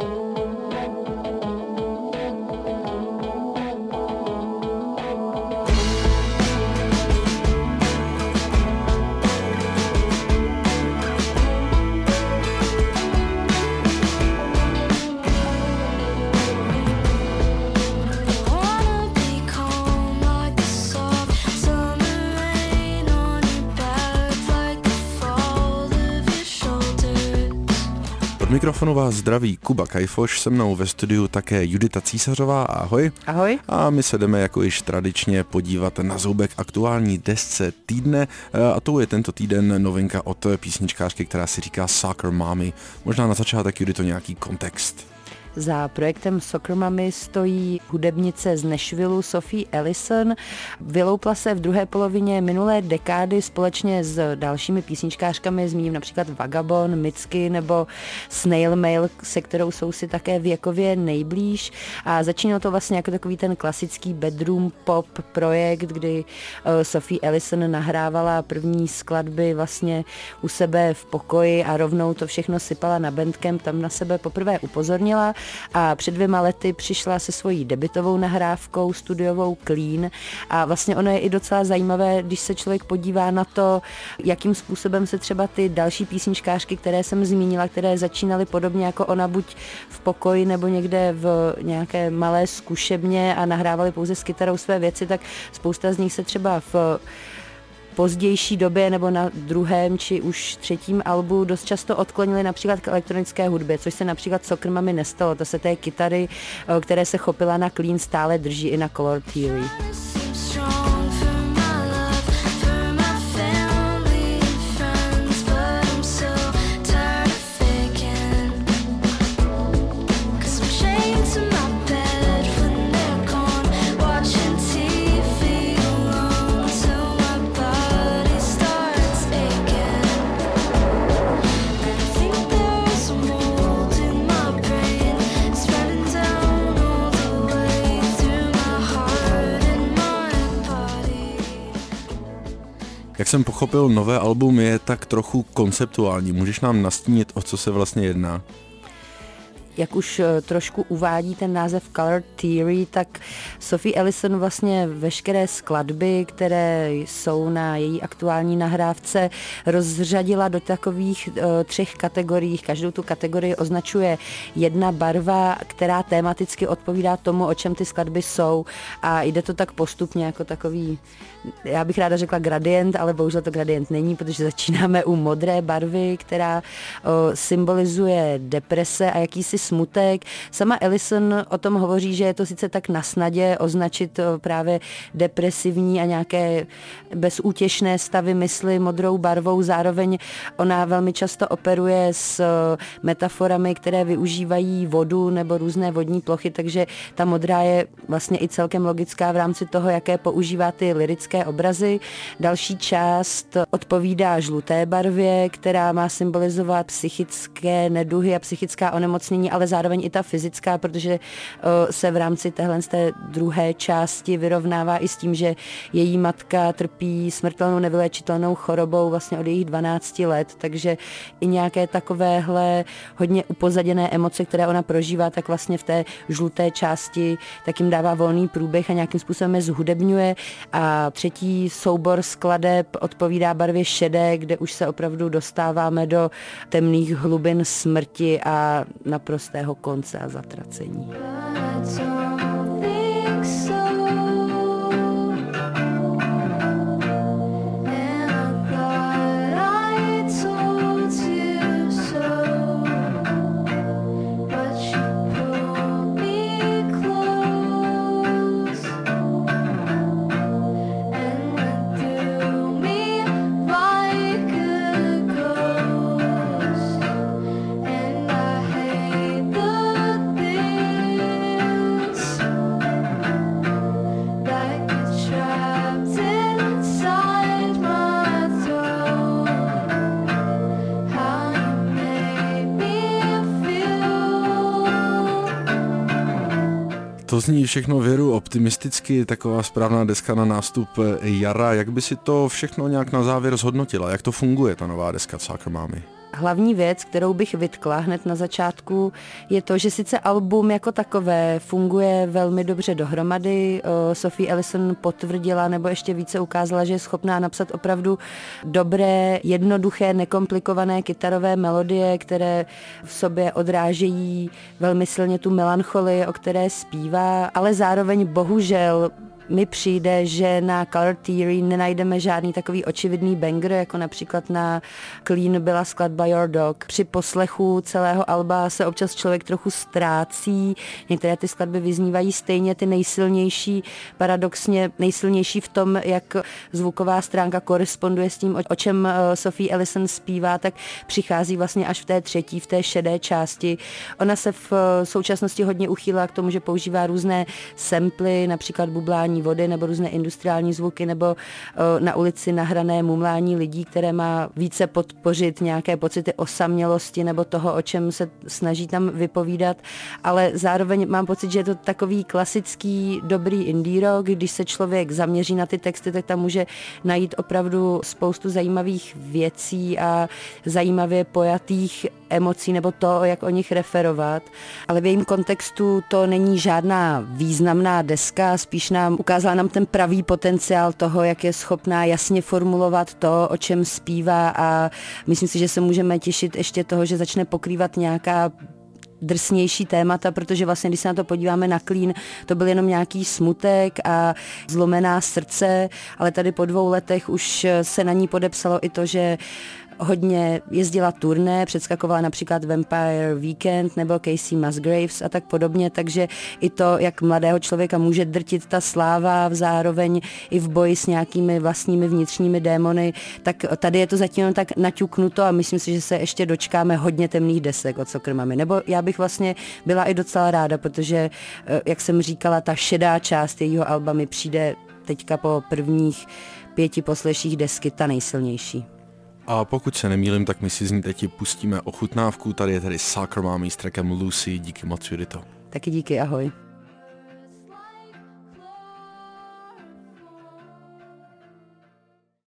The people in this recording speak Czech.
Oh. Od mikrofonu vás zdraví Kuba Kajfoš, se mnou ve studiu také Judita Císařová, ahoj. Ahoj. A my se jdeme jako již tradičně podívat na zoubek aktuální desce týdne eh, a to je tento týden novinka od písničkářky, která si říká Soccer Mommy. Možná na začátek, Judito, nějaký kontext. Za projektem Soccer Mommy stojí hudebnice z Nashvilleu Sophie Ellison. Vyloupla se v druhé polovině minulé dekády společně s dalšími písničkářkami, zmíním například Vagabond, Mitski nebo Snail Mail, se kterou jsou si také věkově nejblíž. A začínalo to vlastně jako takový ten klasický bedroom pop projekt, kdy eh, Sophie Ellison nahrávala první skladby vlastně u sebe v pokoji a rovnou to všechno sypala na Bandcamp, tam na sebe poprvé upozornila a před dvěma lety přišla se svojí debitovou nahrávkou studiovou Clean. A vlastně ono je i docela zajímavé, když se člověk podívá na to, jakým způsobem se třeba ty další písničkářky, které jsem zmínila, které začínaly podobně jako ona, buď v pokoji nebo někde v nějaké malé zkušebně a nahrávali pouze s kytarou své věci, tak spousta z nich se třeba v pozdější době nebo na druhém či už třetím albu dost často odklonili například k elektronické hudbě, což se například Soccer nestalo. To se té kytary, eh, které se chopila na Clean, stále drží i na Color Theory. Jak jsem pochopil, nové album je tak trochu konceptuální. Můžeš nám nastínit, o co se vlastně jedná? Jak už eh, trošku uvádí ten název Color Theory, tak Sophie Ellison vlastně veškeré skladby, které jsou na její aktuální nahrávce, rozřadila do takových uh, třech kategorií. Každou tu kategorii označuje jedna barva, která tematicky odpovídá tomu, o čem ty skladby jsou a jde to tak postupně jako takový, já bych ráda řekla gradient, ale bohužel to gradient není, protože začínáme u modré barvy, která uh, symbolizuje deprese a jakýsi smutek. Sama Ellison o tom hovoří, že je to sice tak na snadě označit eh, právě depresivní a nějaké bezútěšné stavy mysli modrou barvou, zároveň ona velmi často operuje s eh, metaforami, které využívají vodu nebo různé vodní plochy, takže ta modrá je vlastně i celkem logická v rámci toho, jaké používá ty lirické obrazy. Další část odpovídá žluté barvě, která má symbolizovat psychické neduhy a psychická onemocnění, ale zároveň i ta fyzická, protože eh, se v rámci téhle z té druhé části vyrovnává i s tím, že její matka trpí smrtelnou nevyléčitelnou chorobou vlastně od jejich 12 let, takže i nějaké takovéhle hodně upozaděné emoce, které ona prožívá, tak vlastně v té žluté části tak jim dává volný průběh a nějakým způsobem je zhudebňuje. A třetí soubor skladeb odpovídá barvě šedé, kde už se opravdu dostáváme do temných hlubin smrti a naprostého konce a zatracení. Zní všechno věru optimisticky, taková správná deska na nástup jara. Jak by si to všechno nějak na závěr zhodnotila? Jak to funguje, ta nová deska Soccer Mommy? Hlavní věc, kterou bych vytkla hned na začátku, je to, že sice album jako takové funguje velmi dobře dohromady. Sophie Ellison potvrdila nebo ještě více ukázala, že je schopná napsat opravdu dobré, jednoduché, nekomplikované kytarové melodie, které v sobě odrážejí velmi silně tu melancholii, o které zpívá, ale zároveň bohužel mi přijde, že na Color Theory nenajdeme žádný takový očividný banger, jako například na Clean byla skladba Your Dog. Při poslechu celého alba se občas člověk trochu ztrácí, některé ty skladby vyznívají stejně, ty nejsilnější, paradoxně nejsilnější v tom, jak zvuková stránka koresponduje s tím, o čem eh, Sophie Ellison zpívá, tak přichází vlastně až v té třetí, v té šedé části. Ona se v eh, současnosti hodně uchýlila k tomu, že používá různé samply, například bublání mumlání vody nebo různé industriální zvuky nebo eh, na ulici nahrané mumlání lidí, které má více podpořit nějaké pocity osamělosti nebo toho, o čem se snaží tam vypovídat, ale zároveň mám pocit, že je to takový klasický dobrý indie rock, když se člověk zaměří na ty texty, tak tam může najít opravdu spoustu zajímavých věcí a zajímavě pojatých emocí nebo to, jak o nich referovat. Ale v jejím kontextu to není žádná významná deska, spíš nám ukázala nám ten pravý potenciál toho, jak je schopná jasně formulovat to, o čem zpívá a myslím si, že se můžeme těšit ještě toho, že začne pokrývat nějaká drsnější témata, protože vlastně, když se na to podíváme na klín, to byl jenom nějaký smutek a zlomená srdce, ale tady po dvou letech už se na ní podepsalo i to, že hodně jezdila turné, předskakovala například Vampire Weekend nebo Casey Musgraves a tak podobně, takže i to, jak mladého člověka může drtit ta sláva v zároveň i v boji s nějakými vlastními vnitřními démony, tak tady je to zatím tak naťuknuto a myslím si, že se ještě dočkáme hodně temných desek od Sokrmami. Nebo já bych vlastně byla i docela ráda, protože, eh, jak jsem říkala, ta šedá část jejího alba mi přijde teďka po prvních pěti posleších desky ta nejsilnější. A pokud se nemýlim, tak my si z ní teď pustíme ochutnávku. Tady je tedy Soccer Mommy s trackem Lucy. Díky moc, Judito. Taky díky, ahoj.